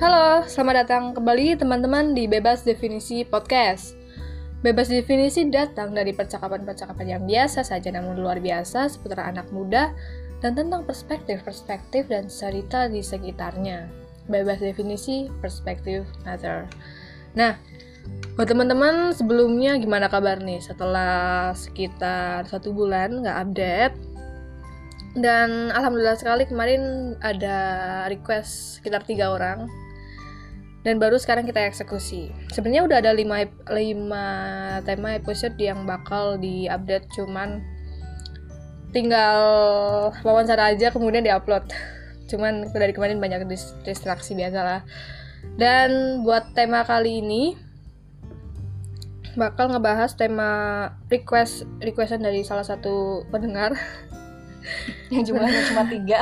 Halo, selamat datang kembali teman-teman di Bebas Definisi Podcast. Bebas definisi datang dari percakapan-percakapan yang biasa saja namun luar biasa seputar anak muda dan tentang perspektif-perspektif dan cerita di sekitarnya. Bebas definisi, perspektif matter. Nah, buat teman-teman sebelumnya gimana kabar nih setelah sekitar satu bulan nggak update? Dan alhamdulillah sekali kemarin ada request sekitar tiga orang dan baru sekarang kita eksekusi. Sebenarnya udah ada 5 5 tema episode yang bakal diupdate cuman tinggal wawancara aja kemudian diupload. Cuman dari kemarin banyak distraksi biasa lah. Dan buat tema kali ini bakal ngebahas tema request requestan dari salah satu pendengar yang jumlahnya cuma tiga.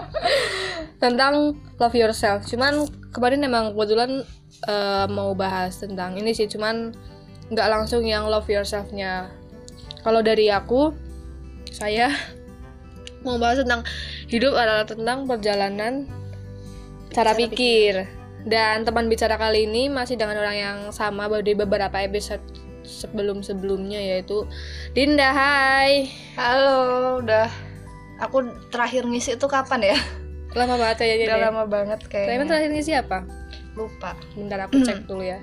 Tentang love yourself. Cuman kemarin emang kebetulan uh, mau bahas tentang ini sih cuman nggak langsung yang love yourselfnya. Kalau dari aku saya mau bahas tentang hidup adalah tentang perjalanan cara, cara pikir. pikir dan teman bicara kali ini masih dengan orang yang sama dari beberapa episode sebelum sebelumnya yaitu Dinda Hai. Halo udah. Aku terakhir ngisi itu kapan ya? Lama banget ya jadi udah lama banget kayaknya. Tapi terakhir ngisi apa? Lupa. Bentar aku cek dulu ya.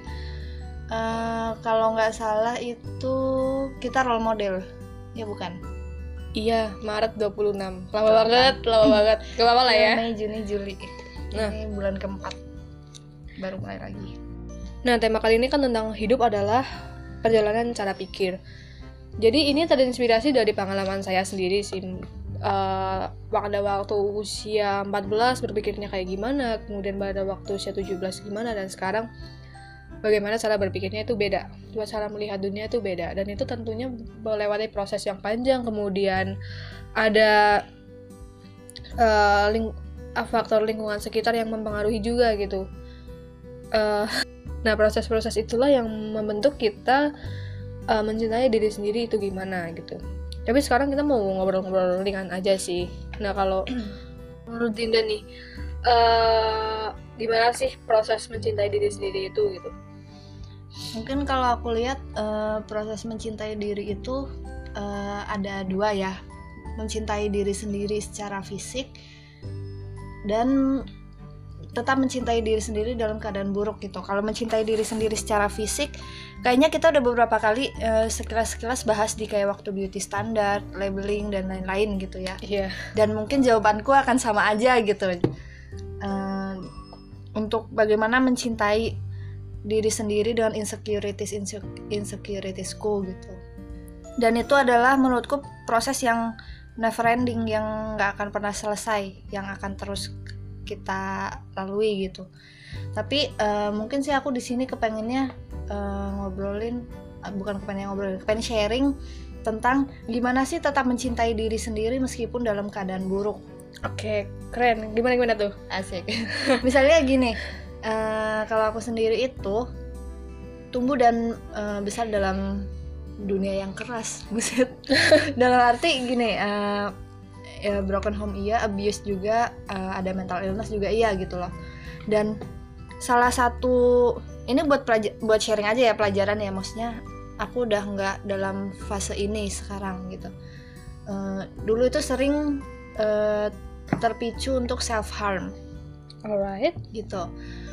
Uh, kalau nggak salah itu kita role model. Ya bukan? Iya, Maret 26 Lama Tuh, banget, kan? lama banget. Gak apa-apa lah ya. Mei, Juni, Juli. Nah. Ini bulan keempat. Baru mulai lagi. Nah, tema kali ini kan tentang hidup adalah perjalanan cara pikir Jadi ini terinspirasi dari pengalaman saya sendiri sih uh, pada waktu usia 14 berpikirnya kayak gimana, kemudian pada waktu usia 17 gimana dan sekarang bagaimana cara berpikirnya itu beda. Dua cara melihat dunia itu beda dan itu tentunya melewati proses yang panjang kemudian ada uh, ling faktor lingkungan sekitar yang mempengaruhi juga gitu. Uh, nah proses-proses itulah yang membentuk kita uh, mencintai diri sendiri itu gimana gitu. Tapi sekarang kita mau ngobrol-ngobrol ringan aja sih. Nah kalau menurut Dinda nih uh, gimana sih proses mencintai diri sendiri itu gitu? Mungkin kalau aku lihat uh, proses mencintai diri itu uh, ada dua ya. Mencintai diri sendiri secara fisik dan tetap mencintai diri sendiri dalam keadaan buruk gitu. Kalau mencintai diri sendiri secara fisik, kayaknya kita udah beberapa kali uh, sekilas-sekilas bahas di kayak waktu beauty standard, labeling dan lain-lain gitu ya. Iya. Yeah. Dan mungkin jawabanku akan sama aja gitu. Uh, untuk bagaimana mencintai diri sendiri dengan insecurities insecuritiesku gitu. Dan itu adalah menurutku proses yang never ending yang nggak akan pernah selesai, yang akan terus kita lalui gitu. Tapi uh, mungkin sih aku di sini kepengennya uh, ngobrolin uh, bukan kepengen ngobrolin kepengen sharing tentang gimana sih tetap mencintai diri sendiri meskipun dalam keadaan buruk. Oke okay, keren. Gimana gimana tuh? Asik. Misalnya gini uh, kalau aku sendiri itu tumbuh dan uh, besar dalam dunia yang keras. Buset. Dalam arti gini uh, ya, broken home iya abuse juga uh, ada mental illness juga iya gitu loh. Dan salah satu ini buat buat sharing aja ya pelajaran ya maksudnya aku udah nggak dalam fase ini sekarang gitu. Uh, dulu itu sering uh, terpicu untuk self harm alright. Gitu.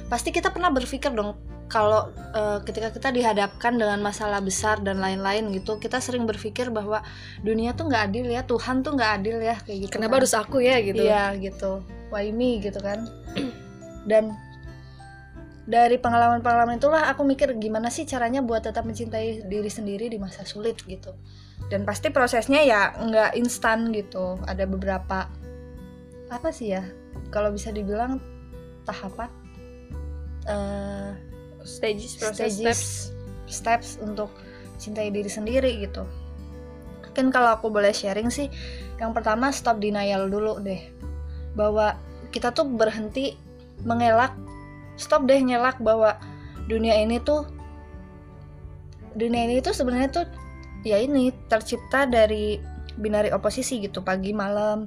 Pasti kita pernah berpikir dong kalau uh, ketika kita dihadapkan dengan masalah besar dan lain-lain gitu kita sering berpikir bahwa dunia tuh nggak adil ya Tuhan tuh nggak adil ya kayak gitu kenapa kan. harus aku ya gitu? Iya gitu. Why me gitu kan. Dan dari pengalaman-pengalaman itulah aku mikir gimana sih caranya buat tetap mencintai diri sendiri di masa sulit gitu. Dan pasti prosesnya ya nggak instan gitu. Ada beberapa apa sih ya kalau bisa dibilang tahapan uh, stages proses stages, steps. steps untuk cintai diri sendiri gitu. Mungkin kalau aku boleh sharing sih yang pertama stop denial dulu deh. Bahwa kita tuh berhenti mengelak stop deh ngelak bahwa dunia ini tuh dunia ini tuh sebenarnya tuh ya ini tercipta dari binari oposisi gitu. Pagi malam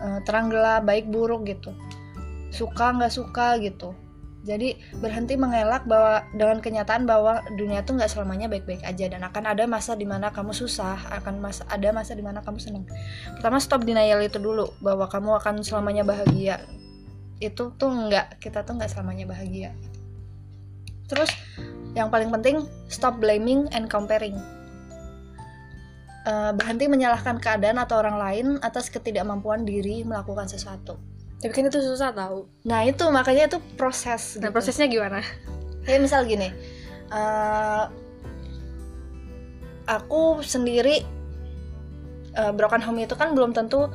eh, terang gelap baik buruk gitu. Suka nggak suka gitu jadi berhenti mengelak bahwa dengan kenyataan bahwa dunia tuh nggak selamanya baik-baik aja dan akan ada masa di mana kamu susah akan masa ada masa di mana kamu senang pertama stop denial itu dulu bahwa kamu akan selamanya bahagia. Itu tuh nggak kita tuh nggak selamanya bahagia. Terus yang paling penting stop blaming and comparing. Uh, berhenti menyalahkan keadaan atau orang lain atas ketidakmampuan diri melakukan sesuatu tapi kan itu susah tahu nah itu makanya itu proses nah gitu. prosesnya gimana? Kayak misal gini uh, aku sendiri uh, broken home itu kan belum tentu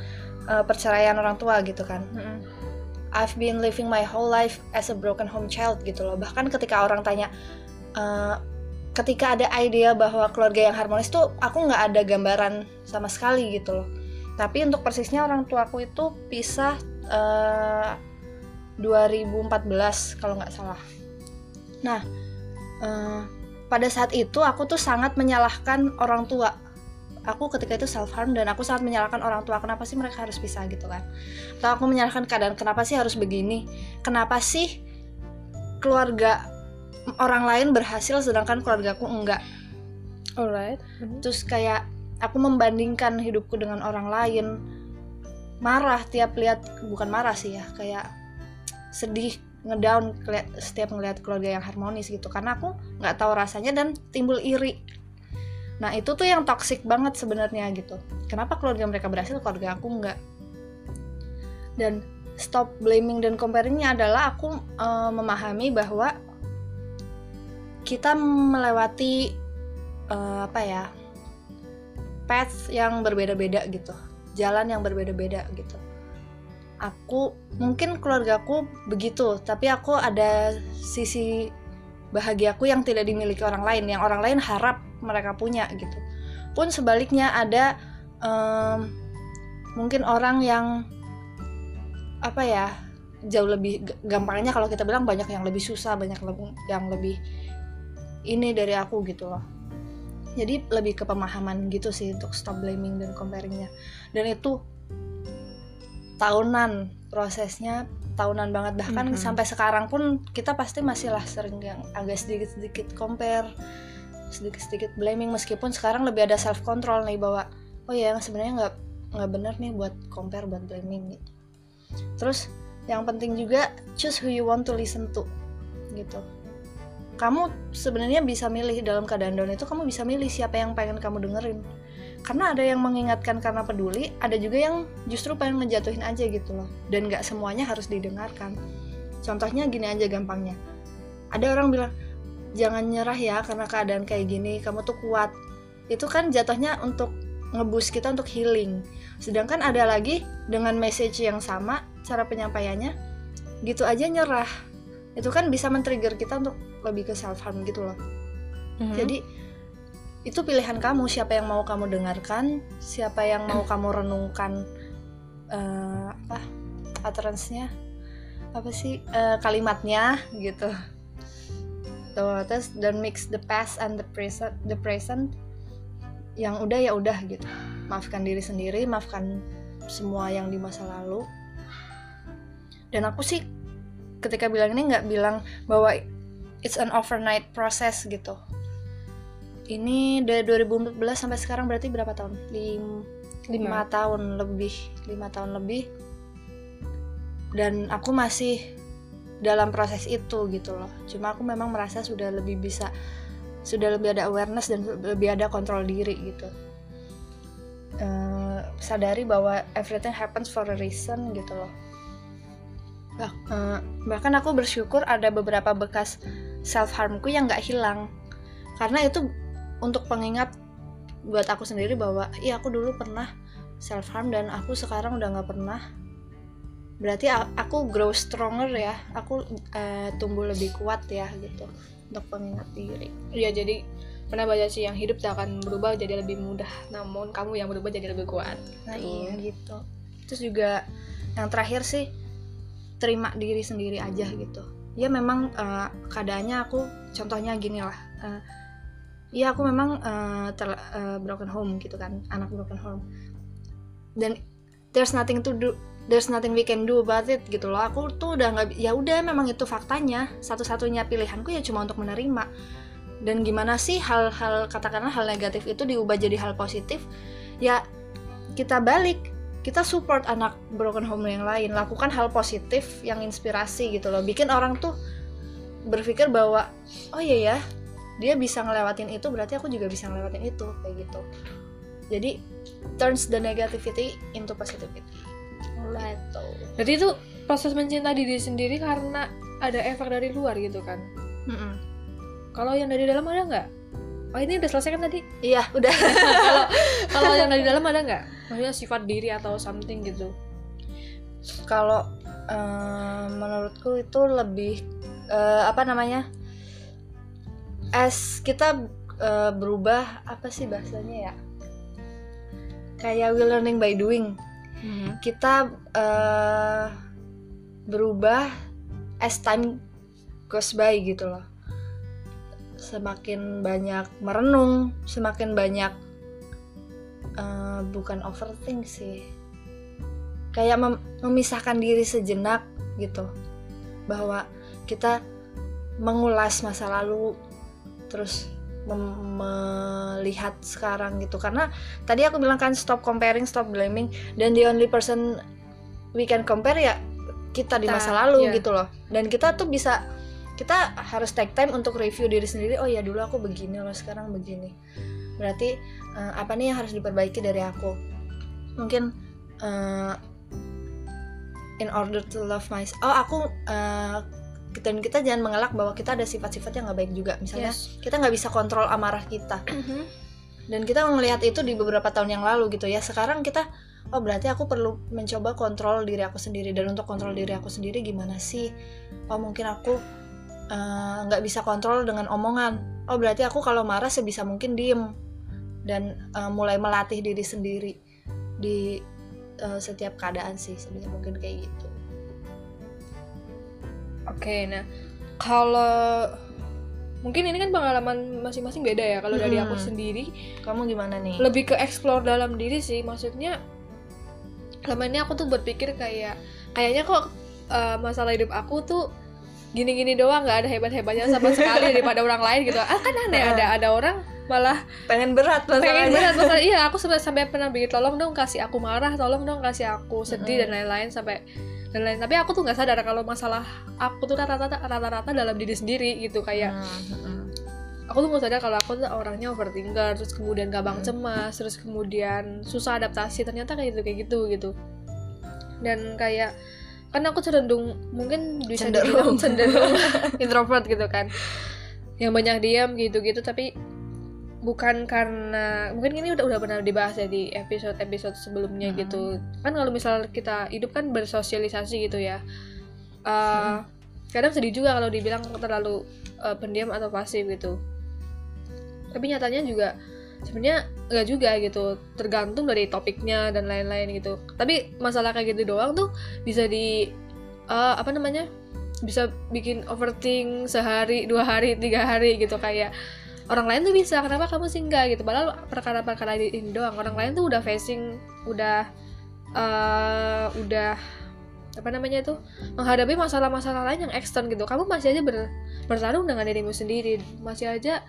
uh, perceraian orang tua gitu kan. Mm -hmm. I've been living my whole life as a broken home child gitu loh. Bahkan ketika orang tanya uh, ketika ada idea bahwa keluarga yang harmonis tuh aku nggak ada gambaran sama sekali gitu loh. Tapi untuk persisnya orang tuaku itu pisah uh, eh, 2014 kalau nggak salah. Nah, uh, pada saat itu aku tuh sangat menyalahkan orang tua. Aku ketika itu self harm dan aku sangat menyalahkan orang tua kenapa sih mereka harus pisah gitu kan? Atau aku menyalahkan keadaan kenapa sih harus begini? Kenapa sih keluarga orang lain berhasil sedangkan keluargaku enggak? Alright. Terus kayak aku membandingkan hidupku dengan orang lain marah tiap lihat bukan marah sih ya kayak sedih ngedown setiap ngelihat keluarga yang harmonis gitu. Karena aku nggak tahu rasanya dan timbul iri. Nah itu tuh yang toxic banget sebenarnya gitu. Kenapa keluarga mereka berhasil keluarga aku nggak? Dan stop blaming dan comparingnya adalah aku uh, memahami bahwa kita melewati uh, apa ya path yang berbeda-beda gitu jalan yang berbeda-beda gitu. Aku mungkin keluargaku begitu tapi aku ada sisi bahagiaku yang tidak dimiliki orang lain yang orang lain harap mereka punya gitu. Pun sebaliknya ada um, mungkin orang yang apa ya jauh lebih gampangnya kalau kita bilang banyak yang lebih susah banyak yang lebih ini dari aku gitu loh. Jadi lebih ke pemahaman gitu sih untuk stop blaming dan comparingnya dan itu tahunan prosesnya tahunan banget. Bahkan mm -hmm. sampai sekarang pun kita pasti masih lah sering yang agak sedikit sedikit compare sedikit sedikit blaming. Meskipun sekarang lebih ada self control nih bahwa oh ya sebenarnya nggak nggak benar nih buat compare buat blaming. Gitu terus yang penting juga choose who you want to listen to gitu. Kamu sebenarnya bisa milih dalam keadaan down itu kamu bisa milih siapa yang pengen kamu dengerin karena ada yang mengingatkan karena peduli ada juga yang justru pengen ngejatuhin aja gitu loh. Dan nggak semuanya harus didengarkan. Contohnya gini aja gampangnya. Ada orang bilang jangan nyerah ya karena keadaan kayak gini kamu tuh kuat. Itu kan jatuhnya untuk ngebus kita untuk healing. Sedangkan ada lagi dengan message yang sama cara penyampaiannya gitu aja nyerah. Itu kan bisa men-trigger kita untuk lebih ke self harm gitu loh. Mm-hmm. jadi itu pilihan kamu siapa yang mau kamu dengarkan siapa yang mau kamu renungkan uh, apa utterance-nya apa sih uh, kalimatnya gitu. Tuh terus dan mix the past and the present the present. Yang udah ya udah gitu. Maafkan diri sendiri maafkan semua yang di masa lalu. Dan aku sih ketika bilang ini nggak bilang bahwa it's an overnight process gitu ini dari 2014 sampai sekarang berarti berapa tahun? Lim, lima. tahun lebih lima tahun lebih. Dan aku masih dalam proses itu gitu loh. Cuma aku memang merasa sudah lebih bisa sudah lebih ada awareness dan lebih ada kontrol diri gitu. Uh, sadari bahwa everything happens for a reason gitu loh. Bah, uh, bahkan aku bersyukur ada beberapa bekas self harmku yang nggak hilang. Karena itu untuk pengingat buat aku sendiri bahwa iya aku dulu pernah self harm dan aku sekarang udah nggak pernah. Berarti aku grow stronger ya. Aku uh, tumbuh lebih kuat ya gitu untuk pengingat diri. Iya jadi pernah baca sih yang hidup tak akan berubah jadi lebih mudah namun kamu yang berubah jadi lebih kuat. Nah iya gitu. Terus juga yang terakhir sih terima diri sendiri aja gitu. Ya memang uh, keadaannya aku contohnya gini lah uh, ya aku memang uh, ter, uh, broken home gitu kan anak broken home. Dan there's nothing to do there's nothing we can do about it gitu loh. Aku tuh udah nggak ya udah memang itu faktanya. Satu-satunya pilihanku ya cuma untuk menerima. Dan gimana sih hal-hal katakanlah hal negatif itu diubah jadi hal positif? Ya kita balik. Kita support anak broken home yang lain. Lakukan hal positif yang inspirasi gitu loh. Bikin orang tuh berpikir bahwa oh iya ya dia bisa ngelewatin itu berarti aku juga bisa ngelewatin itu kayak gitu jadi turns the negativity into positivity gitu Jadi itu proses mencintai diri sendiri karena ada efek dari luar gitu kan. Mm-mm. Kalau yang dari dalam ada nggak? Oh ini udah selesai kan tadi? iya udah Kalau kalau yang dari dalam ada nggak? Maksudnya sifat diri atau something gitu? kalau eh, menurutku itu lebih eh, apa namanya as kita eh, berubah apa sih bahasanya ya? Kayak we learning by doing. Kita eh, berubah as time goes by gitu loh. Semakin banyak merenung semakin banyak eh, bukan overthink sih. Kayak mem- memisahkan diri sejenak gitu. Bahwa kita mengulas masa lalu terus melihat sekarang gitu. Karena tadi aku bilang kan stop comparing stop blaming dan the only person we can compare ya kita di masa lalu iya. gitu loh. Dan kita tuh bisa kita harus take time untuk review diri sendiri oh ya dulu aku begini loh sekarang begini. Berarti eh, apa nih yang harus diperbaiki dari aku? Mungkin eh, in order to love myself oh aku eh, dan kita jangan mengelak bahwa kita ada sifat-sifat yang nggak baik juga. Misalnya Yes. kita nggak bisa kontrol amarah kita. Dan kita melihat itu di beberapa tahun yang lalu gitu ya. Sekarang kita oh berarti aku perlu mencoba kontrol diri aku sendiri. Dan untuk kontrol diri aku sendiri gimana sih? Oh mungkin aku eh, nggak bisa kontrol dengan omongan. Oh berarti aku kalau marah sebisa mungkin diem. Dan eh, mulai melatih diri sendiri di eh, setiap keadaan sih sebisa mungkin kayak gitu Oke, nah kalau mungkin ini kan pengalaman masing-masing beda ya. Kalau dari aku Hmm. sendiri kamu gimana nih lebih ke explore dalam diri sih. Maksudnya selama ini aku tuh berpikir kayak kayaknya kok uh, masalah hidup aku tuh gini-gini doang nggak ada hebat-hebatnya sama sekali daripada orang lain gitu. Ah kan aneh ada ada orang malah pengen berat pengen masalahnya berat masalah iya aku sampai sampai pernah bikin tolong dong kasih aku marah tolong dong kasih aku sedih dan lain-lain sampai dan lain tapi aku tuh nggak sadar kalau masalah aku tuh rata-rata rata-rata dalam diri sendiri gitu kayak Hmm, aku tuh nggak sadar kalau aku tuh orangnya overthinker terus kemudian gampang Hmm. cemas terus kemudian susah adaptasi ternyata kayak gitu kayak gitu gitu dan kayak kan aku cenderung mungkin bisa Cenderung. cenderung introvert gitu kan yang banyak diam gitu-gitu tapi bukan karena mungkin ini udah udah pernah dibahas ya di episode episode sebelumnya Hmm. gitu. Kan kalau misal kita hidup kan bersosialisasi gitu ya. Eh, kadang sedih juga kalau dibilang terlalu eh, pendiam atau pasif gitu. Tapi nyatanya juga sebenarnya nggak juga gitu. Tergantung dari topiknya dan lain-lain gitu. Tapi masalah kayak gitu doang tuh bisa di eh, apa namanya bisa bikin overthink sehari dua hari tiga hari gitu kayak orang lain tuh bisa kenapa kamu sih enggak gitu. Padahal perkara-perkara ini doang orang lain tuh udah facing udah eh, udah apa namanya itu menghadapi masalah-masalah lain yang ekstern gitu. Kamu masih aja ber- bertarung dengan dirimu sendiri masih aja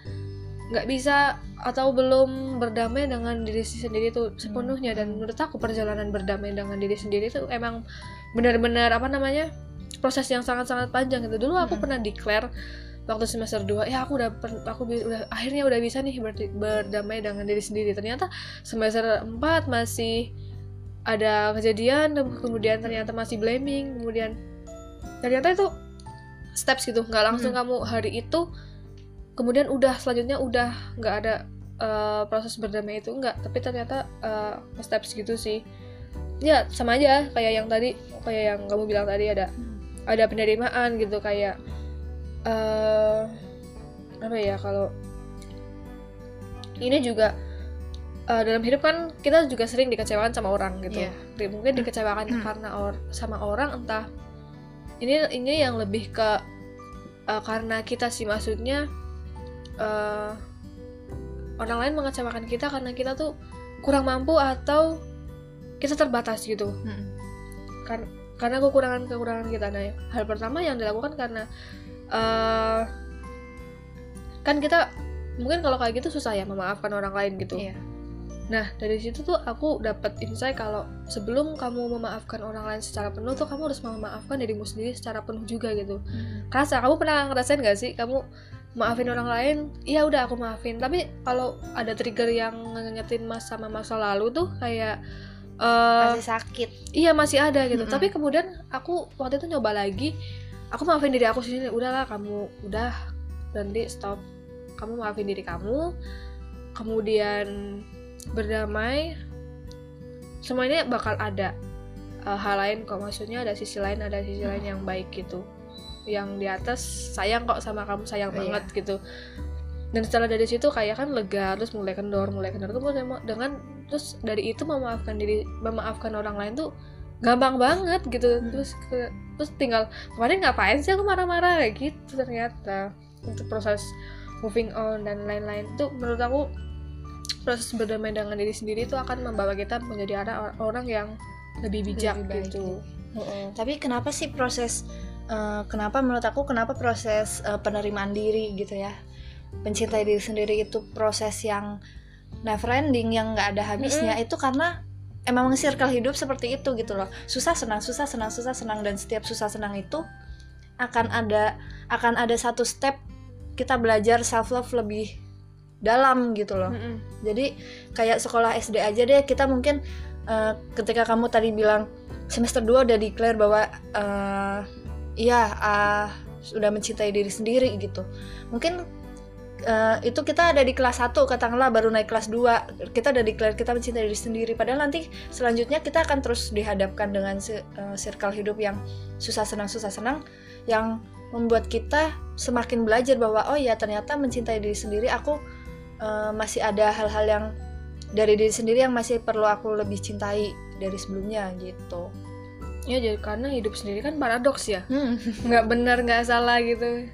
nggak bisa atau belum berdamai dengan diri sendiri itu sepenuhnya. Dan menurut aku perjalanan berdamai dengan diri sendiri itu emang benar-benar apa namanya proses yang sangat-sangat panjang gitu. Dulu aku Mm-mm. pernah declare waktu semester 2 ya aku udah aku udah akhirnya udah bisa nih berdi- berdamai dengan diri sendiri. Ternyata semester 4 masih ada kejadian kemudian ternyata masih blaming kemudian ternyata itu steps gitu nggak langsung kamu hari itu kemudian udah selanjutnya udah nggak ada eh, proses berdamai itu enggak tapi ternyata eh, steps gitu sih. Ya sama aja kayak yang tadi kayak yang kamu bilang tadi ada ada penerimaan gitu kayak eh apa ya kalau ini juga eh, dalam hidup kan kita juga sering dikecewakan sama orang gitu. Di- mungkin dikecewakan Hmm. karena or sama orang entah ini ini yang lebih ke eh, karena kita sih maksudnya eh, orang lain mengecewakan kita karena kita tuh kurang mampu atau kita terbatas gitu Hmm. kan karena kekurangan kekurangan kita nah hal pertama yang dilakukan karena uh, kan kita mungkin kalau kayak gitu susah ya memaafkan orang lain gitu Iya. nah dari situ tuh aku dapat insight kalau sebelum kamu memaafkan orang lain secara penuh tuh kamu harus memaafkan dirimu sendiri secara penuh juga gitu kerasa kamu pernah ngerasain gak sih kamu maafin orang lain iya udah aku maafin tapi kalau ada trigger yang ngingetin mas sama masa lalu tuh kayak eh, Masih sakit. iya masih ada gitu Mm-mm. tapi kemudian aku waktu itu nyoba lagi aku maafin diri aku sendiri. Udahlah kamu udah. Berhenti stop. Kamu maafin diri kamu. Kemudian berdamai. Semuanya bakal ada eh, hal lain kok. Maksudnya ada sisi lain ada sisi lain yang baik gitu. Yang di atas sayang kok sama kamu sayang Iya. banget gitu. Dan setelah dari situ kayak kan lega terus mulai kendor mulai kendor. Tuh dengan terus dari itu memaafkan diri memaafkan orang lain tuh gampang banget gitu. Hmm. terus ke- terus tinggal kemarin ngapain sih aku marah-marah? Kayak gitu ternyata. Untuk proses moving on dan lain-lain. Tuh menurut aku proses berdamai dengan diri sendiri itu akan membawa kita menjadi arah or- orang yang lebih bijak Lebih baik, gitu. Heeh. Tapi kenapa sih proses eh, kenapa menurut aku kenapa proses eh, penerimaan diri gitu ya? Mencintai diri sendiri itu proses yang never ending yang nggak ada habisnya itu karena emang circle hidup seperti itu gitu loh. Susah senang, susah senang, susah senang dan setiap susah senang itu akan ada akan ada satu step kita belajar self love lebih dalam gitu loh. Mm-mm. Jadi kayak sekolah SD aja deh kita mungkin eh, ketika kamu tadi bilang semester 2 udah declare bahwa eh, iya ah, sudah mencintai diri sendiri gitu. Mungkin eh, itu kita ada di kelas 1 katakanlah baru naik kelas 2 kita udah declare kita mencintai diri sendiri padahal nanti selanjutnya kita akan terus dihadapkan dengan eh, circle hidup yang susah senang susah senang yang membuat kita semakin belajar bahwa oh ya ternyata mencintai diri sendiri aku eh, masih ada hal-hal yang dari diri sendiri yang masih perlu aku lebih cintai dari sebelumnya gitu. ya jadi karena hidup sendiri kan paradoks ya Hmm. nggak benar nggak salah gitu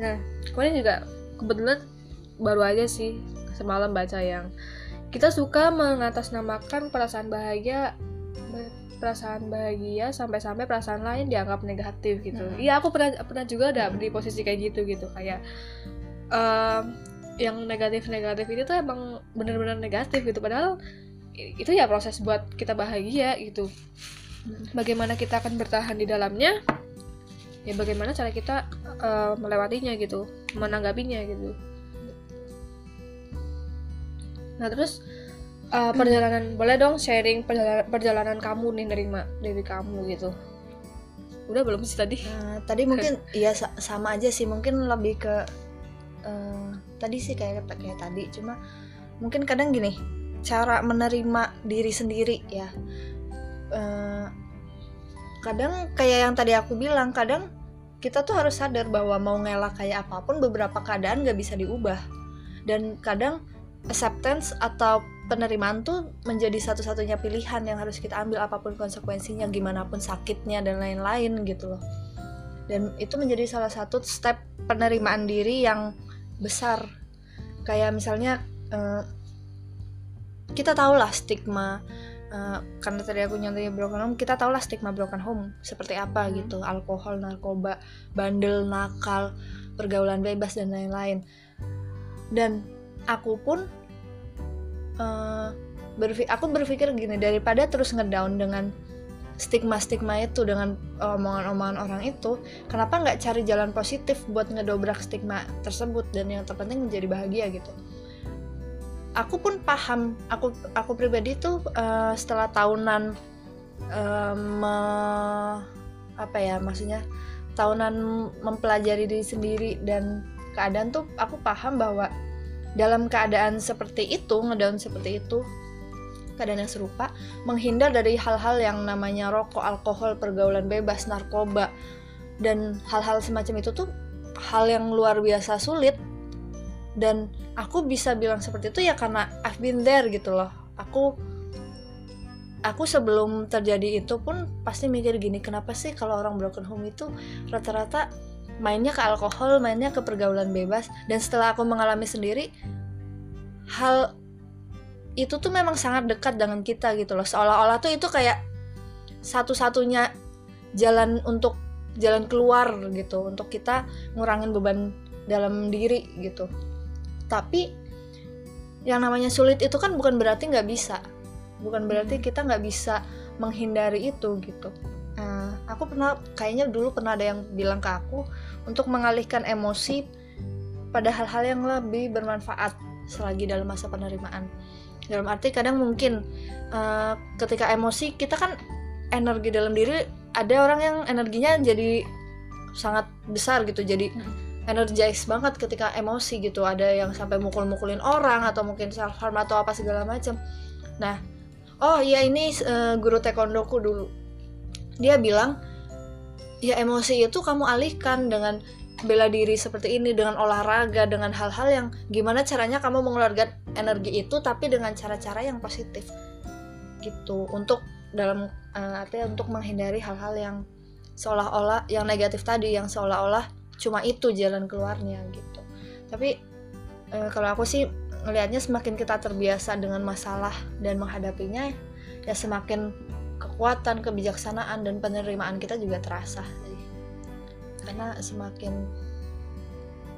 nah kemarin juga kebetulan baru aja sih semalam baca yang kita suka mengatasnamakan perasaan bahagia ba- perasaan bahagia sampai-sampai perasaan lain dianggap negatif gitu. Hmm. iya aku pernah pernah juga ada di posisi kayak gitu gitu. Kayak em, yang negatif-negatif itu tuh emang bener-bener negatif gitu. Padahal itu ya proses buat kita bahagia gitu. Bagaimana kita akan bertahan di dalamnya ya bagaimana cara kita eh, melewatinya gitu menanggapinya gitu. Nah terus eh, perjalanan boleh dong sharing perjalanan, perjalanan kamu nih dari ma- dari kamu gitu. Udah belum sih tadi? Nah, tadi mungkin iya sa- sama aja sih mungkin lebih ke eh, tadi sih kayak kayak tadi cuma mungkin kadang gini cara menerima diri sendiri ya. Eh, kadang kayak yang tadi aku bilang kadang kita tuh harus sadar bahwa mau ngelak kayak apa pun beberapa keadaan gak bisa diubah. Dan kadang acceptance atau penerimaan tuh menjadi satu-satunya pilihan yang harus kita ambil apa pun konsekuensinya gimana pun sakitnya dan lain-lain gitu loh. Dan itu menjadi salah satu step penerimaan diri yang besar. Kayak misalnya eh, kita tahu lah stigma eh, karena tadi aku nyontohnya broken home kita tahu lah stigma broken home seperti apa Hmm. gitu. Alkohol narkoba bandel nakal pergaulan bebas dan lain-lain. Dan aku pun eh, berfi- aku berpikir gini daripada terus ngedown dengan stigma-stigma itu dengan omongan-omongan orang itu kenapa nggak cari jalan positif buat ngedobrak stigma tersebut dan yang terpenting menjadi bahagia gitu aku pun paham. Aku aku pribadi tuh eh, setelah tahunan eh, me- apa ya maksudnya tahunan mempelajari diri sendiri dan keadaan tuh aku paham bahwa dalam keadaan seperti itu ngedown seperti itu keadaan yang serupa menghindar dari hal-hal yang namanya rokok alkohol pergaulan bebas narkoba dan hal-hal semacam itu tuh hal yang luar biasa sulit dan aku bisa bilang seperti itu ya karena I've been there gitu loh. Aku aku sebelum terjadi itu pun pasti mikir gini kenapa sih kalau orang broken home itu rata-rata mainnya ke alkohol mainnya ke pergaulan bebas. Dan setelah aku mengalami sendiri hal itu tuh memang sangat dekat dengan kita gitu loh. Seolah-olah tuh itu kayak satu-satunya jalan untuk jalan keluar gitu untuk kita ngurangin beban dalam diri gitu tapi yang namanya sulit itu kan bukan berarti nggak bisa bukan berarti Hmm. kita nggak bisa menghindari itu gitu Nah, aku pernah kayaknya dulu pernah ada yang bilang ke aku untuk mengalihkan emosi pada hal-hal yang lebih bermanfaat selagi dalam masa penerimaan dalam arti kadang mungkin eh, ketika emosi kita kan energi dalam diri ada orang yang energinya jadi sangat besar gitu jadi Mm. Energize banget ketika emosi gitu. Ada yang sampai mukul-mukulin orang atau mungkin self harm atau apa segala macam nah oh iya ini eh, guru taekwondoku dulu. Dia bilang ya emosi itu kamu alihkan dengan bela diri seperti ini dengan olahraga dengan hal-hal yang gimana caranya kamu mengeluarkan energi itu tapi dengan cara-cara yang positif. Gitu. Untuk dalam eh, artinya untuk menghindari hal-hal yang seolah-olah yang negatif tadi yang seolah-olah cuma itu jalan keluarnya gitu. Tapi eh, kalau aku sih ngelihatnya semakin kita terbiasa dengan masalah dan menghadapinya ya semakin kekuatan kebijaksanaan dan penerimaan kita juga terasa sih. karena semakin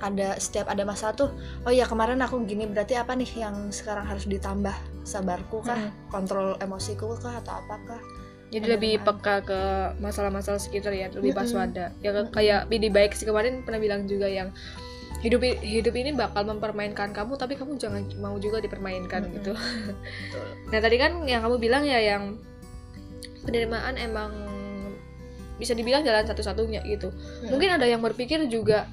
ada setiap ada masalah tuh oh ya kemarin aku gini berarti apa nih yang sekarang harus ditambah? Sabarku kah? Mm-mm. kontrol emosiku kah? Atau apakah Jadi lebih peka ke masalah-masalah sekitar ya, lebih Mm-mm. waspada. Ya kayak Bidi baik sih kemarin pernah bilang juga yang hidup hidup ini bakal mempermainkan kamu tapi kamu jangan mau juga dipermainkan Mm-mm. gitu. Betul. Nah, tadi kan yang kamu bilang ya yang penerimaan emang bisa dibilang jalan satu-satunya gitu. Mungkin ada yang berpikir juga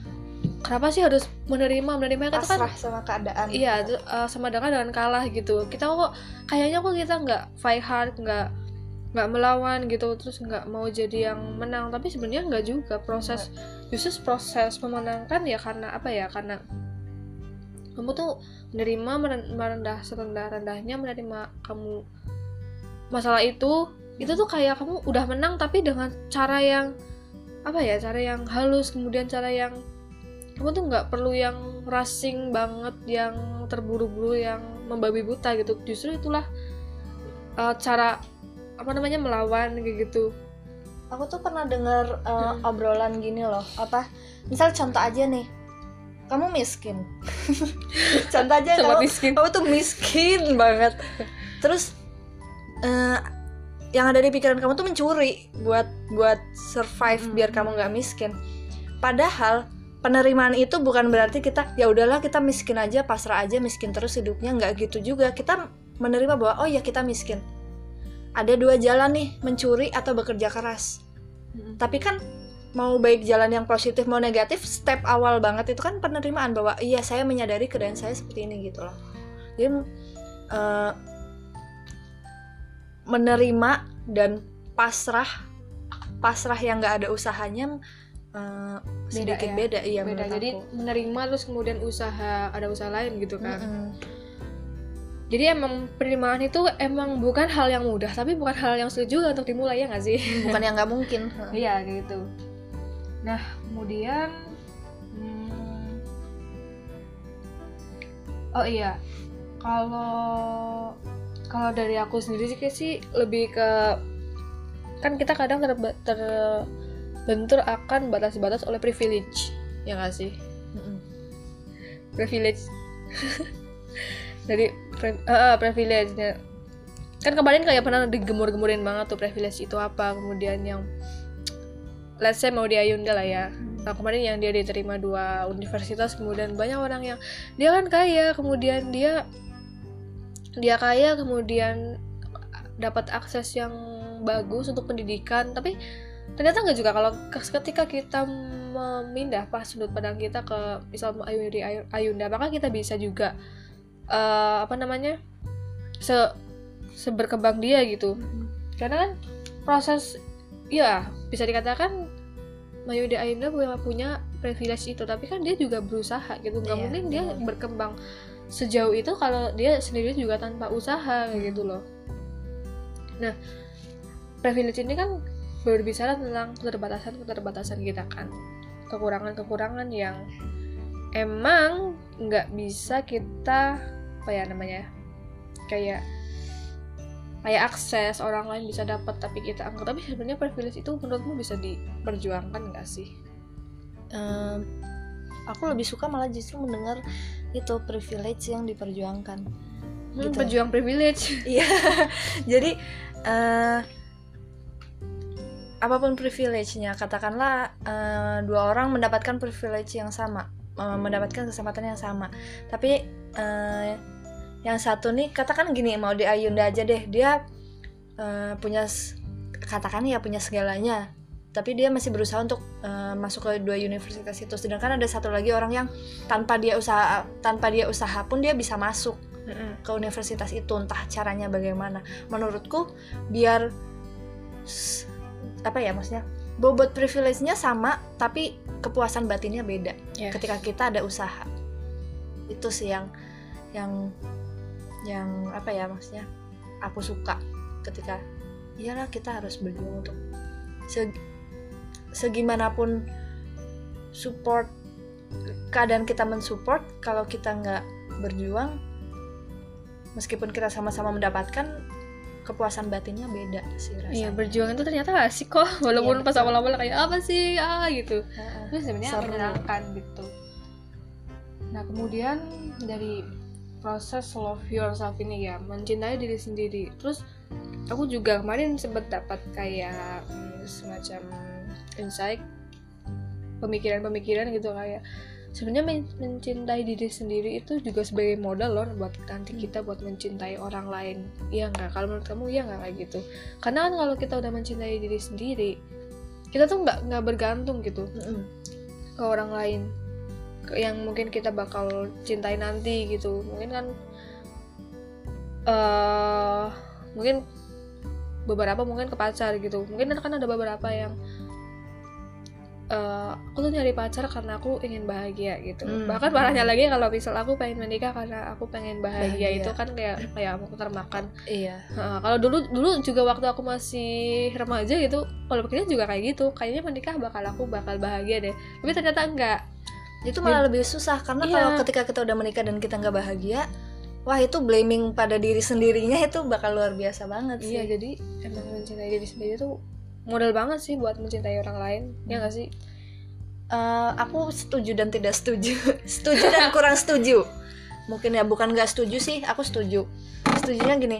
kenapa sih harus menerima menerima kata kan pasrah sama keadaan Iya, uh, sama dengan dengan kalah gitu. Kita kok kayaknya kok kita nggak fight hard, nggak nggak melawan gitu, terus nggak mau jadi yang menang. Tapi sebenarnya nggak juga. Proses justru proses memenangkan ya karena apa ya? Karena kamu tuh menerima meren- merendah serendah rendahnya menerima kamu masalah itu itu tuh kayak kamu udah menang tapi dengan cara yang apa ya cara yang halus kemudian cara yang kamu tuh nggak perlu yang rushing banget yang terburu-buru yang membabi buta gitu justru itulah uh, cara apa namanya melawan kayak gitu. Aku tuh pernah dengar uh, Mm. obrolan gini loh. Apa misal contoh aja nih. Kamu miskin. Contoh aja kamu, miskin. kamu tuh miskin banget. Terus uh, yang ada di pikiran kamu tuh mencuri buat buat survive Mm. biar kamu nggak miskin. Padahal penerimaan itu bukan berarti kita ya udahlah kita miskin aja pasrah aja miskin terus hidupnya. Nggak gitu juga. Kita menerima bahwa oh ya kita miskin ada dua jalan nih mencuri atau bekerja keras tapi kan mau baik jalan yang positif mau negatif step awal banget itu kan penerimaan bahwa iya saya menyadari keadaan saya seperti ini gitu loh jadi eh, menerima dan pasrah pasrah yang nggak ada usahanya eh, sedikit ya? beda iya beda jadi aku. menerima terus kemudian usaha ada usaha lain gitu kan Mm-mm. Jadi emang penerimaan itu emang bukan hal yang mudah tapi bukan hal yang sulit juga untuk dimulai ya nggak sih bukan yang nggak mungkin Iya gitu. Nah kemudian, hmm, oh iya, kalau kalau dari aku sendiri sih kayak sih lebih ke kan kita kadang terbe- terbentur akan batas-batas oleh privilege, ya nggak sih? Mm-mm. Privilege. dari eh, eh, privilege -nya. kan kemarin kayak pernah digemur-gemurin banget tuh privilege itu apa kemudian yang let's say mau di Ayunda lah ya. Nah kemarin yang dia diterima dua universitas kemudian banyak orang yang dia kan kaya kemudian dia dia kaya kemudian dapat akses yang bagus untuk pendidikan. Tapi ternyata nggak juga. Kalau ketika kita memindah pas sudut pandang kita ke misal Ayunda Ayunda maka kita bisa juga eh, apa namanya se seberkembang dia gitu. Karena kan proses ya bisa dikatakan Mayuda Ayunda punya, punya privilege itu tapi kan dia juga berusaha gitu. Nggak Iya, mungkin dia benar. berkembang sejauh itu kalau dia sendiri juga tanpa usaha kayak gitu loh. Nah privilege ini kan berbicara tentang keterbatasan keterbatasan kita kan. Kekurangan kekurangan yang emang nggak bisa kita apa ya namanya kayak kayak akses orang lain bisa dapat tapi kita enggak tapi sebenarnya privilege itu menurutmu bisa diperjuangkan nggak sih? Ehm, aku lebih suka malah justru mendengar itu privilege yang diperjuangkan. Hmm, Gitu. pejuang privilege. Iya, jadi eh apa pun privilege-nya, katakanlah eh, dua orang mendapatkan privilege yang sama, eh, mendapatkan kesempatan yang sama, tapi eh, yang satu nih, katakan gini, mau di Ayunda aja deh, dia eh, punya, katakan ya punya segalanya, tapi dia masih berusaha untuk eh, masuk ke dua universitas itu, sedangkan ada satu lagi orang yang tanpa dia usaha, tanpa dia usaha pun dia bisa masuk Mm-mm. ke universitas itu entah caranya bagaimana menurutku biar apa ya maksudnya bobot privilege-nya sama tapi kepuasan batinnya beda Yes. ketika kita ada usaha itu sih yang yang yang apa ya maksudnya aku suka ketika iyalah kita harus berjuang untuk se- segimanapun support keadaan kita mensupport kalau kita nggak berjuang meskipun kita sama-sama mendapatkan kepuasan batinnya beda sih rasanya. Iya berjuang itu ternyata asik kok walaupun Iya, pas awal-awal kayak apa sih ah gitu itu sebenarnya Seru. menyenangkan gitu nah kemudian dari proses love yourself ini ya mencintai diri sendiri. Terus aku juga kemarin sempat dapat kayak hmm, semacam insight pemikiran-pemikiran gitu kayak sebenarnya men- mencintai diri sendiri itu juga sebagai modal loh buat nanti kita buat mencintai orang lain. Iya nggak? Kalau menurut kamu iya nggak kayak gitu? Karena kan kalau kita udah mencintai diri sendiri kita tuh nggak nggak bergantung gitu Mm-mm. ke orang lain yang mungkin kita bakal cintai nanti gitu. Mungkin kan eh mungkin beberapa mungkin ke pacar gitu. Mungkin kan ada beberapa yang eh aku tuh nyari pacar karena aku ingin bahagia gitu. Hmm. bahkan parahnya lagi kalau misal aku pengen menikah karena aku pengen bahagia, Bahagia. itu kan kayak kayak mau termakan Iya. Heeh, kalau dulu dulu juga waktu aku masih remaja gitu kalau pikirnya juga kayak gitu. Kayaknya menikah bakal aku bakal bahagia deh. Tapi ternyata enggak Itu malah lebih susah karena Iya. kalau ketika kita udah menikah dan kita nggak bahagia, wah itu blaming pada diri sendirinya itu bakal luar biasa banget sih. iya jadi emang mencintai diri sendiri tuh modal banget sih buat mencintai orang lain ya nggak sih Eh, aku setuju dan tidak setuju. setuju dan kurang setuju. Mungkin ya bukan nggak setuju sih, aku setuju. Setujunya gini.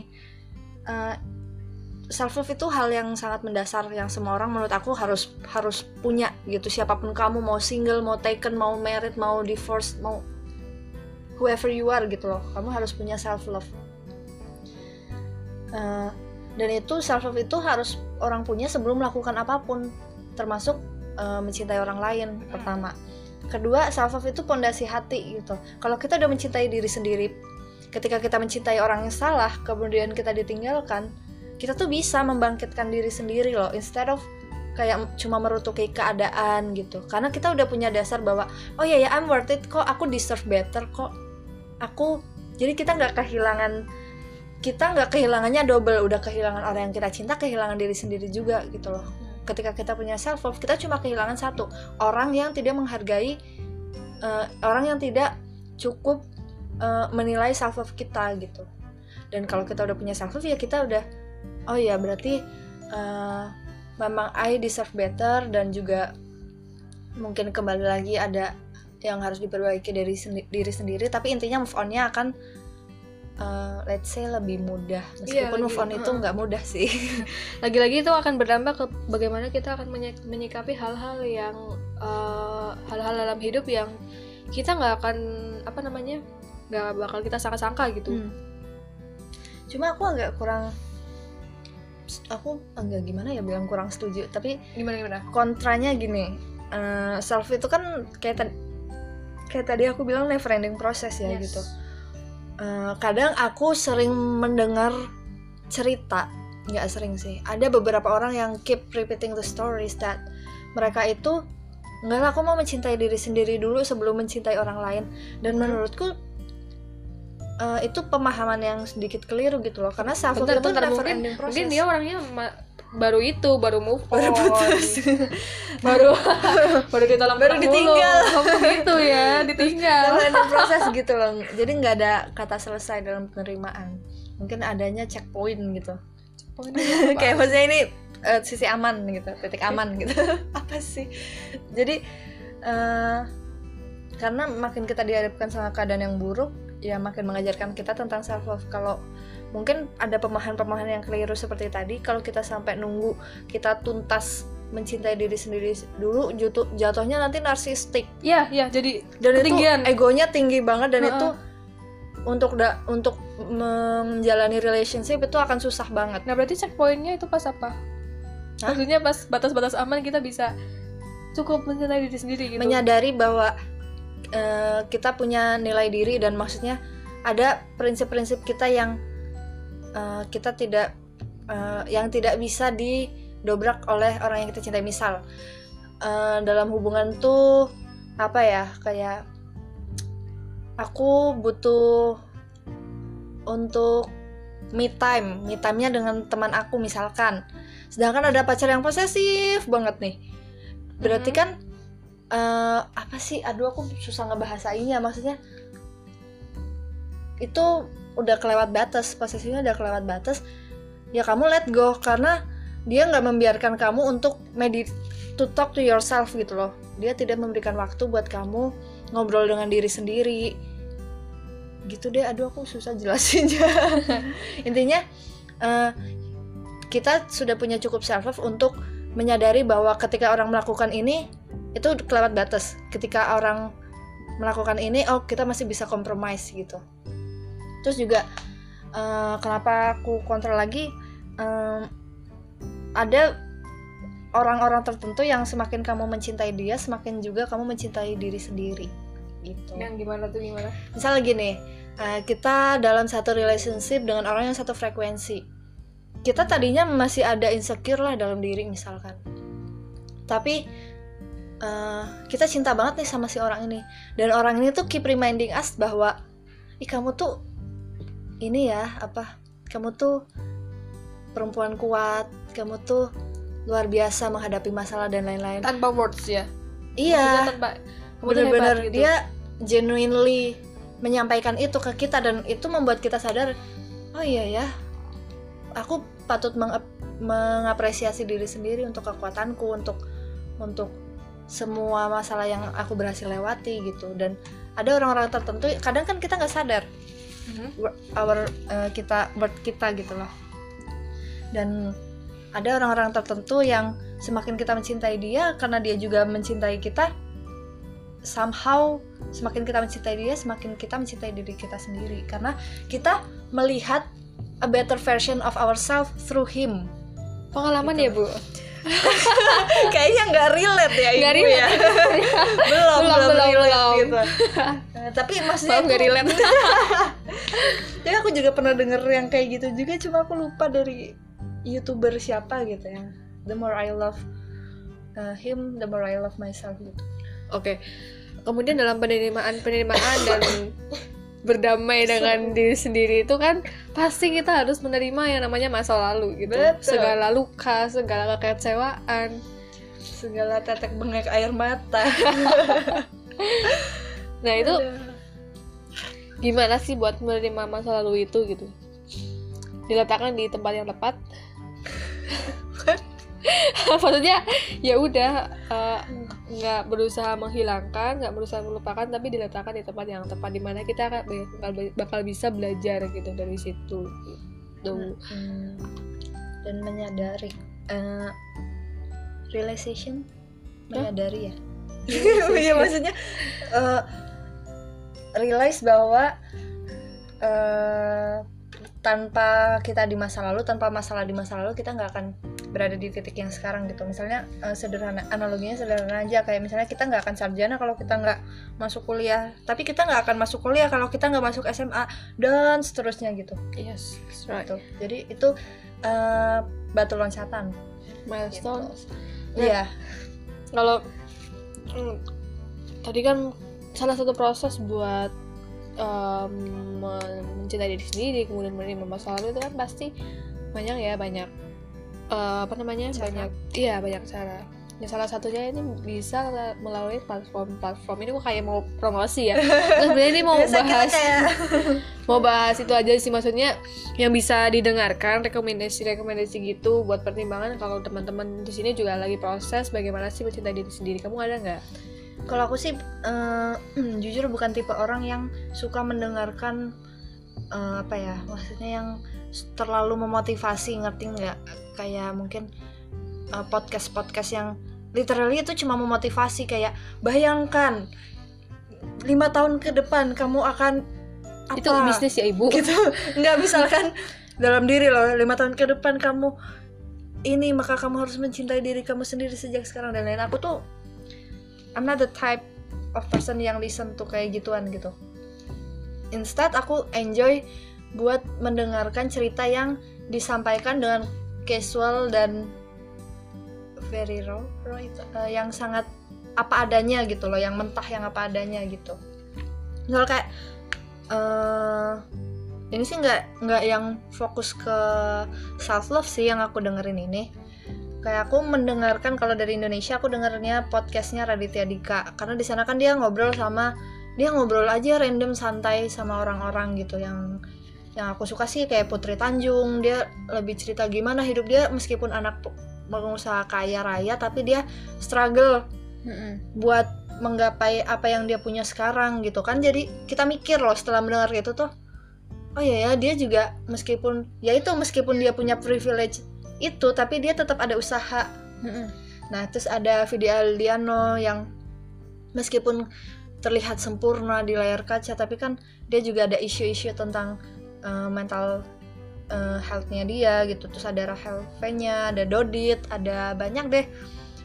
eh, self love itu hal yang sangat mendasar yang semua orang menurut aku harus harus punya gitu. Siapa pun kamu mau single mau taken mau married mau divorced mau whoever you are gitu loh. Kamu harus punya self love dan itu self love itu harus orang punya sebelum melakukan apa pun termasuk eh, mencintai orang lain pertama. Kedua self love itu pondasi hati gitu. Kalau kita udah mencintai diri sendiri ketika kita mencintai orang yang salah kemudian kita ditinggalkan kita tuh bisa membangkitkan diri sendiri loh instead of kayak cuma merutuki keadaan gitu. Karena kita udah punya dasar bahwa oh ya ya I'm worth it kok aku deserve better kok. Aku jadi kita nggak kehilangan kita nggak kehilangannya double. Udah kehilangan orang yang kita cinta kehilangan diri sendiri juga gitu loh. Ketika kita punya self love kita cuma kehilangan satu orang yang tidak menghargai eh, orang yang tidak cukup eh, menilai self love kita gitu. Dan kalau kita udah punya self love ya kita udah oh ya berarti eh, memang I deserve better dan juga mungkin kembali lagi ada yang harus diperbaiki dari sendi- diri sendiri tapi intinya move onnya akan eh, let's say lebih mudah meskipun lagi, move on itu uh-uh. nggak mudah sih lagi-lagi itu akan berdampak ke bagaimana kita akan menyi- menyikapi hal-hal yang eh, hal-hal dalam hidup yang kita nggak akan apa namanya nggak bakal kita sangka-sangka gitu Hmm. Cuma aku agak kurang aku agak gimana ya bilang kurang setuju, tapi gimana gimana kontranya gini. eh, self itu kan kayak tadi kayak tadi aku bilang never ending proses ya Yes. gitu. Eh, kadang aku sering mendengar cerita, nggak sering sih. Ada beberapa orang yang keep repeating the stories that mereka itu nggak lah aku mau mencintai diri sendiri dulu sebelum mencintai orang lain dan Hmm. menurutku eh, itu pemahaman yang sedikit keliru gitu loh karena self love itu bentar never mungkin ending proses. mungkin dia orangnya baru itu baru move on. baru putus. Baru baru ditolong Baru ditinggal. gitu ya ditinggal. ending proses gitu loh. Jadi nggak ada kata selesai dalam penerimaan. Mungkin adanya checkpoint gitu. Checkpointnya apa? kayak maksudnya ini eh, sisi aman gitu titik aman gitu. Apa sih? Jadi eh, karena makin kita dihadapkan sama keadaan yang buruk ya makin mengajarkan kita tentang self love kalau mungkin ada pemahaman-pemahaman yang keliru seperti tadi kalau kita sampai nunggu kita tuntas mencintai diri sendiri dulu jutu- jatuhnya nanti narsistik Iya, iya, jadi dan Ketinggian. itu egonya tinggi banget dan Heeh. itu untuk da untuk menjalani relationship itu akan susah banget Nah berarti checkpointnya itu pas apa? Hah? Maksudnya pas batas-batas aman kita bisa cukup mencintai diri sendiri gitu. menyadari bahwa eh, kita punya nilai diri dan maksudnya ada prinsip-prinsip kita yang eh, kita tidak eh, yang tidak bisa didobrak oleh orang yang kita cintai. Misal eh, dalam hubungan tuh apa ya kayak aku butuh untuk me time me time-nya dengan teman aku misalkan. Sedangkan ada pacar yang posesif banget nih. Berarti Mhm. kan eh, apa sih? Aduh aku susah ngebahasainnya. Maksudnya itu udah kelewat batas posesifnya udah kelewat batas. Ya kamu let go karena dia nggak membiarkan kamu untuk medit to talk to yourself gitu loh. Dia tidak memberikan waktu buat kamu ngobrol dengan diri sendiri. Gitu deh. Aduh aku susah jelasinnya. Intinya eh, kita sudah punya cukup self love untuk menyadari bahwa ketika orang melakukan ini itu kelewat batas. Ketika orang melakukan ini oh kita masih bisa compromise gitu. Terus juga eh, kenapa aku kontrol lagi? Em, ada orang-orang tertentu yang semakin kamu mencintai dia semakin juga kamu mencintai diri sendiri gitu. Yang gimana tuh gimana? misalnya gini eh, kita dalam satu relationship dengan orang yang satu frekuensi. Kita tadinya masih ada insecure lah dalam diri misalkan. Tapi eh, kita cinta banget nih sama si orang ini dan orang ini tuh keep reminding us bahwa ih kamu tuh ini ya apa kamu tuh perempuan kuat kamu tuh luar biasa menghadapi masalah dan lain-lain Tanpa words ya. iya Maksudnya tanpa kamu tuh bener-bener hebat gitu. dia genuinely menyampaikan itu ke kita dan itu membuat kita sadar oh iya ya aku patut mengap- mengapresiasi diri sendiri untuk kekuatanku untuk untuk semua masalah yang aku berhasil lewati gitu dan ada orang-orang tertentu kadang kan kita nggak sadar Mhm. wor- our eh, kita word kita gitu loh dan ada orang-orang tertentu yang semakin kita mencintai dia karena dia juga mencintai kita somehow semakin kita mencintai dia semakin kita mencintai diri kita sendiri karena kita melihat a better version of ourselves through him Pengalaman Gitu. ya, Bu? kayaknya nggak relate ya ibu ya belum Belum, belum, belum, relate belum. gitu Eh, tapi maksudnya Maaf nggak aku- relate. Tapi aku juga pernah denger yang kayak gitu juga cuma aku lupa dari youtuber siapa gitu ya the more I love uh, him the more I love myself gitu Oke. Kemudian dalam penerimaan penerimaan dan berdamai dengan diri sendiri itu kan pasti kita harus menerima yang namanya masa lalu gitu. Betul. Segala luka, segala kekecewaan. segala tetek bengek air mata Nah, itu gimana sih buat menerima masa lalu itu gitu? Diletakkan di tempat yang tepat. Maksudnya ya udah eh, nggak berusaha menghilangkan, nggak berusaha melupakan, tapi diletakkan di tempat yang tepat di mana kita akan bakal, bakal bisa belajar gitu dari situ. Gitu. Hmm. dan menyadari uh, realization menyadari ya Iya maksudnya uh, realize bahwa uh, tanpa kita di masa lalu tanpa masalah di masa lalu kita nggak akan berada di titik yang sekarang gitu misalnya uh, sederhana analoginya sederhana aja kayak misalnya kita nggak akan sarjana kalau kita nggak masuk kuliah tapi kita nggak akan masuk kuliah kalau kita nggak masuk SMA dan seterusnya gitu Yes, that's right. gitu. Jadi itu eh, batu loncatan. Milestone. Gitu. Iya. kalau mm, tadi kan salah satu proses buat um, mencintai diri sendiri kemudian menerima masa lalu itu kan pasti banyak ya banyak eh, apa namanya Cara. banyak iya banyak cara. Ya salah satunya ini bisa melalui platform-platform. Ini kok kayak mau promosi ya. Sebenarnya ini mau Biasa bahas kayak mau bahas itu aja sih. Maksudnya yang bisa didengarkan rekomendasi-rekomendasi gitu buat pertimbangan. Kalau teman-teman di sini juga lagi proses bagaimana sih mencintai diri sendiri? Kamu ada nggak? Kalau aku sih eh, jujur bukan tipe orang yang suka mendengarkan eh, apa ya maksudnya yang terlalu memotivasi ngerti nggak? Kayak mungkin eh, podcast podcast yang literally itu cuma memotivasi kayak bayangkan lima tahun ke depan kamu akan apa? Itu bisnis ya ibu? Gitu. Nggak misalkan dalam diri loh lima tahun ke depan kamu ini maka kamu harus mencintai diri kamu sendiri sejak sekarang dan lain aku tuh I'm not the type of person yang listen tuh kayak gituan gitu. Instead aku enjoy buat mendengarkan cerita yang disampaikan dengan casual dan very raw, raw eh, yang sangat apa adanya gitu loh yang mentah yang apa adanya gitu. Misal kayak eh ini sih nggak nggak yang fokus ke self love sih yang aku dengerin ini. Kayak aku mendengarkan kalau dari Indonesia aku dengernya podcastnya Raditya Dika. Karena di sana kan dia ngobrol sama dia ngobrol aja random santai sama orang-orang gitu yang yang aku suka sih kayak Putri Tanjung dia lebih cerita gimana hidup dia meskipun anak pengusaha kaya raya tapi dia struggle Mm-mm. buat menggapai apa yang dia punya sekarang gitu kan jadi kita mikir loh setelah mendengar gitu tuh oh iya ya dia juga meskipun ya itu meskipun dia punya privilege itu tapi dia tetap ada usaha Mm-mm. nah terus ada Vidi Aldiano yang meskipun terlihat sempurna di layar kaca tapi kan dia juga ada isu-isu tentang uh, mental uh, health-nya dia gitu. Terus ada Rahel V-nya ada Dodit ada banyak deh.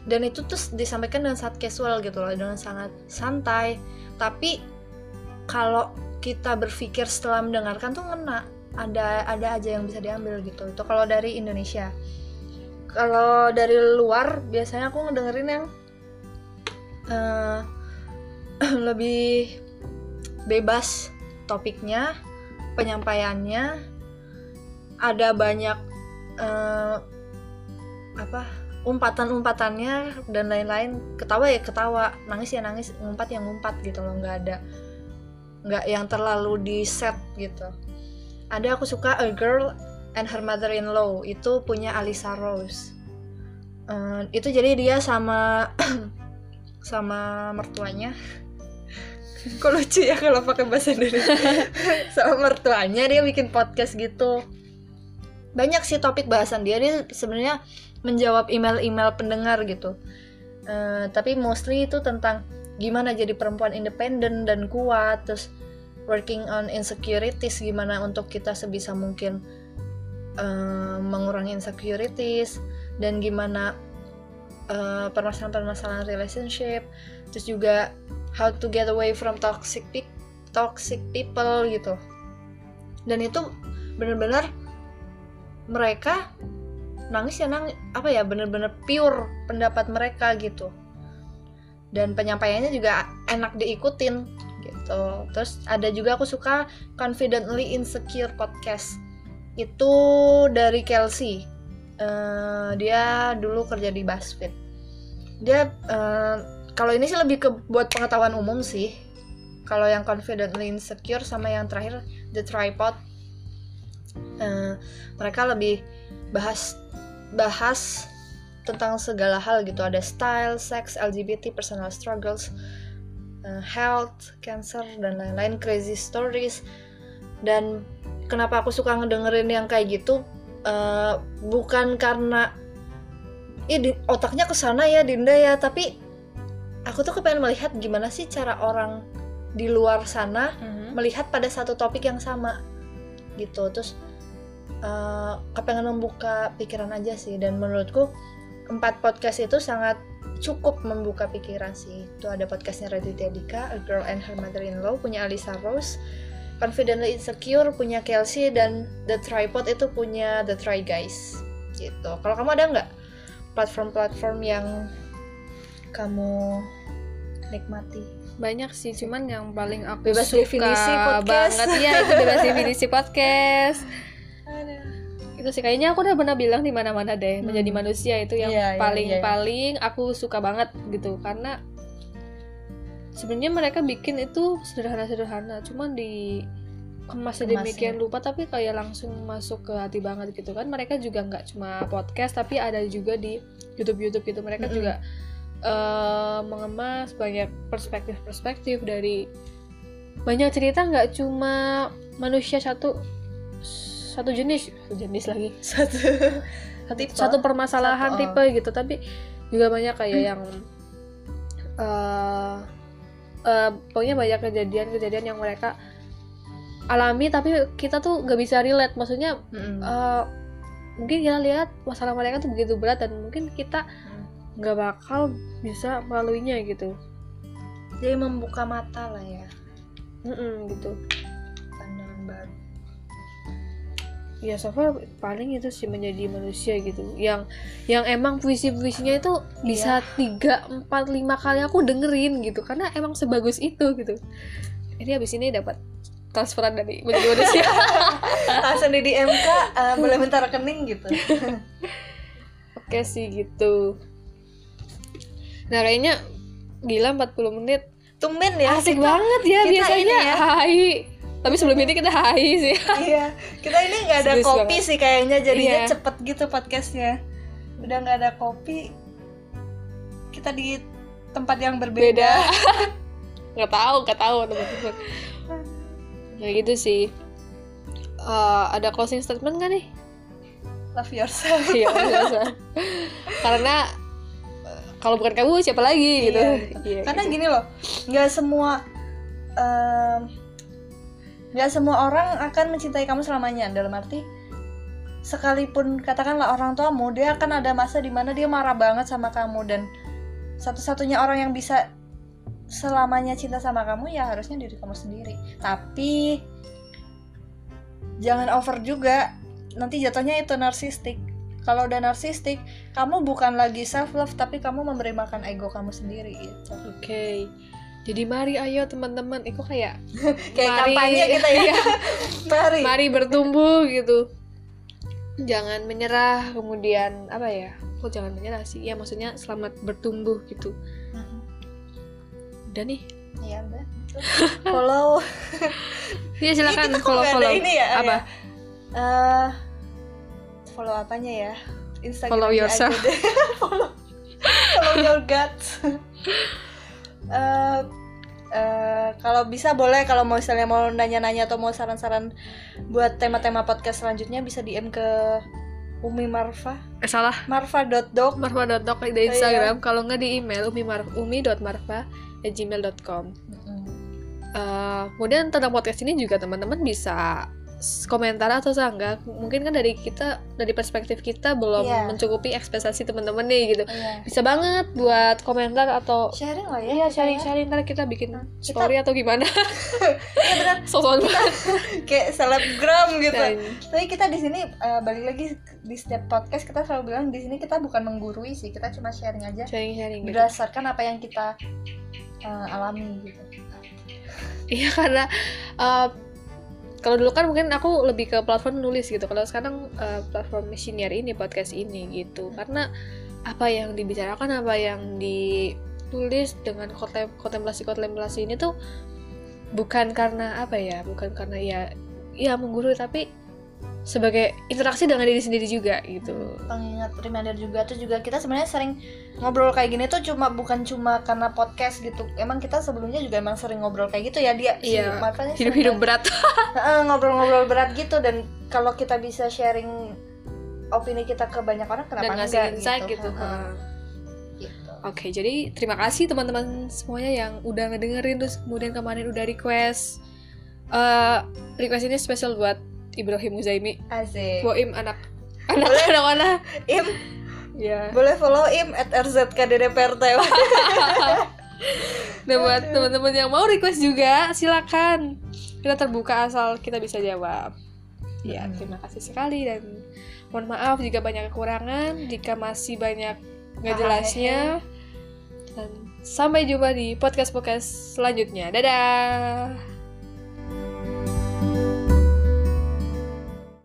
Dan itu terus disampaikan dengan sangat casual gitu loh dengan sangat santai. Tapi kalau kita berpikir setelah mendengarkan tuh ngena. Ada ada aja yang bisa diambil gitu. Itu kalau dari Indonesia. Kalau dari luar biasanya aku ngedengerin yang eh, lebih bebas topiknya penyampaiannya ada banyak eh, apa umpatan-umpatannya dan lain-lain. Ketawa ya ketawa nangis ya nangis ngumpat ya ngumpat gitu loh nggak ada nggak yang terlalu di set gitu. Ada aku suka A Girl and Her Mother-in-Law itu punya Alisa Rose. Eh, itu jadi dia sama sama mertuanya kok lucu ya kalau pakai bahasa Indonesia? Sama mertuanya dia bikin podcast gitu. Banyak sih topik bahasan dia. Dia sebenarnya menjawab email-email pendengar gitu. Eh, tapi mostly itu tentang gimana jadi perempuan independen dan kuat terus working on insecurities gimana untuk kita sebisa mungkin eh, mengurangi insecurities dan gimana eh, permasalahan-permasalahan relationship terus juga how to get away from toxic pe- toxic people gitu. Dan itu bener-bener mereka nangis ya nangis apa ya bener-bener pure pendapat mereka gitu. Dan penyampaiannya juga enak diikutin gitu. Terus ada juga aku suka confidently insecure podcast. Itu dari Kelsey. Eh, dia dulu kerja di BuzzFeed. Dia eh, kalau ini sih lebih ke buat pengetahuan umum sih. Kalau yang confidently insecure sama yang terakhir the tripod. Eh, mereka lebih bahas bahas tentang segala hal gitu. Ada style, sex, LGBT, personal struggles, eh, health, cancer dan lain-lain crazy stories. Dan kenapa aku suka ngedengerin yang kayak gitu? Eh, bukan karena di- otaknya ke sana ya Dinda ya tapi aku tuh kepengen melihat gimana sih cara orang di luar sana Mhm. melihat pada satu topik yang sama gitu. Terus eh, kepengen membuka pikiran aja sih. Dan menurutku empat podcast itu sangat cukup membuka pikiran sih. Itu ada podcastnya Raditya Dika A Girl and Her Mother-in-Law punya Alisa Rose Confidently Insecure punya Kelsey dan The Tripod itu punya The Try Guys gitu. Kalau kamu ada nggak platform-platform yang kamu nikmati banyak sih cuman yang paling aku Bebas suka definisi podcast. banget ya itu bebas definisi podcast itu itu sih kayaknya aku udah pernah bilang di mana-mana deh Hmm. menjadi manusia itu yang Iya, iya, paling iya, iya. paling aku suka banget gitu karena sebenarnya mereka bikin itu sederhana-sederhana cuman di kemas demikian lupa tapi kayak langsung masuk ke hati banget gitu kan mereka juga nggak cuma podcast tapi ada juga di YouTube YouTube gitu mereka Mm-mm. juga eh, mengemas banyak perspektif-perspektif dari banyak cerita nggak cuma manusia satu satu jenis satu jenis lagi satu satu, Tipe. satu permasalahan Satu, oh. tipe gitu tapi juga banyak kayak yang eh eh, pokoknya banyak kejadian-kejadian yang mereka alami tapi kita tuh nggak bisa relate maksudnya Mm-mm. eh, mungkin kita lihat masalah mereka tuh begitu berat dan mungkin kita nggak bakal bisa melaluinya gitu. Jadi membuka mata lah ya. Mm-mm, gitu. Pandangan baru. Ya so far paling itu sih menjadi manusia gitu. Yang yang emang puisi puisinya itu bisa tiga empat lima kali aku dengerin gitu. Karena emang sebagus itu gitu. Ini habis ini dapat transferan dari menjadi manusia. Langsung di MK eh, boleh minta rekening gitu. Oke sih gitu nah kayaknya gila 40 menit. Tumben ya asik kita- banget ya kita biasanya ini ya. hai. Tapi sebelum ini kita hai sih. Iya kita ini nggak ada Serius kopi banget. sih kayaknya jadinya Iya. cepet gitu podcastnya. Udah nggak ada kopi kita di tempat yang berbeda. Beda. Nggak tahu nggak tahu teman-teman kayak gitu sih. Eh, ada closing statement gak nih? Love yourself. Iya biasa karena eh, kalau bukan kamu siapa lagi gitu. Iya, Iya, karena gitu. gini loh nggak semua em, nggak semua orang akan mencintai kamu selamanya. Dalam arti sekalipun katakanlah orang tuamu dia akan ada masa di mana dia marah banget sama kamu dan satu-satunya orang yang bisa selamanya cinta sama kamu ya harusnya diri kamu sendiri. Tapi jangan over juga. Nanti jatuhnya itu narsistik kalau udah narsistik kamu bukan lagi self love tapi kamu memberi makan ego kamu sendiri gitu. Oke. Jadi mari ayo teman-teman. Itu kayak kayak Mari. kampanye kita ya? Iya. mari. Mari bertumbuh gitu. Jangan menyerah kemudian apa ya? Kok jangan menyerah sih? Ya maksudnya selamat bertumbuh gitu. Mhm. udah nih. Iya udah. Follow. Ya silakan. Follow follow. ini ya apa? ya? Eh, follow apanya ya? Instagram Follow yourself. follow, follow your guts Eh, eh, kalau bisa boleh kalau mau misalnya mau nanya-nanya atau mau saran-saran buat tema-tema podcast selanjutnya bisa DM ke Umi Marfa. Eh, salah. Marfa.dog marfa.doc di Oh, iya. Instagram. Kalau nggak di email umi umi.marfa gmail.com Eh, kemudian tentang podcast ini juga teman-teman bisa komentar atau enggak mungkin kan dari kita dari perspektif kita belum Iya. mencukupi ekspektasi teman-teman nih gitu. Iya. bisa banget buat komentar atau sharing lah ya Iya kita sharing ya. sharing ntar kita bikin Nah, kita- story atau gimana. Iya benar. Banget. kayak selebgram gitu. Dan- tapi kita di sini eh, balik lagi di setiap podcast kita selalu bilang di sini kita bukan menggurui sih kita cuma sharing aja. Sharing sharing gitu. Berdasarkan apa yang kita eh, alami gitu. Iya karena uh, kalau dulu kan mungkin aku lebih ke platform nulis gitu. Kalau sekarang uh, platform senior ini podcast ini gitu. Karena apa yang dibicarakan apa yang ditulis dengan kontem kontemplasi kontemplasi ini tuh bukan karena apa ya bukan karena ya ya menggurui tapi sebagai interaksi dengan diri sendiri juga gitu pengingat reminder juga tuh juga kita sebenarnya sering ngobrol kayak gini tuh cuma bukan cuma karena podcast gitu emang kita sebelumnya juga emang sering ngobrol kayak gitu ya dia Iya, Marfanya sering hidup-hidup berat Heeh, ngobrol-ngobrol berat gitu dan kalau kita bisa sharing opini kita ke banyak orang kenapa dan ngasih enggak insight gitu, Heeh. gitu. Oke, jadi terima kasih teman-teman semuanya yang udah ngedengerin terus kemudian kemarin udah request. eh request ini spesial buat Ibrahim Muzaimi. Asik. Boim anak anak Boleh. anak mana? Im, Ya. boleh follow im at rzkddprt Dan buat teman-teman yang mau request juga, silakan. Kita terbuka asal kita bisa jawab. Ya, Hmm. terima kasih sekali dan mohon maaf jika banyak kekurangan, jika masih banyak nggak Ah, jelasnya. Dan sampai jumpa di podcast-podcast selanjutnya. Dadah.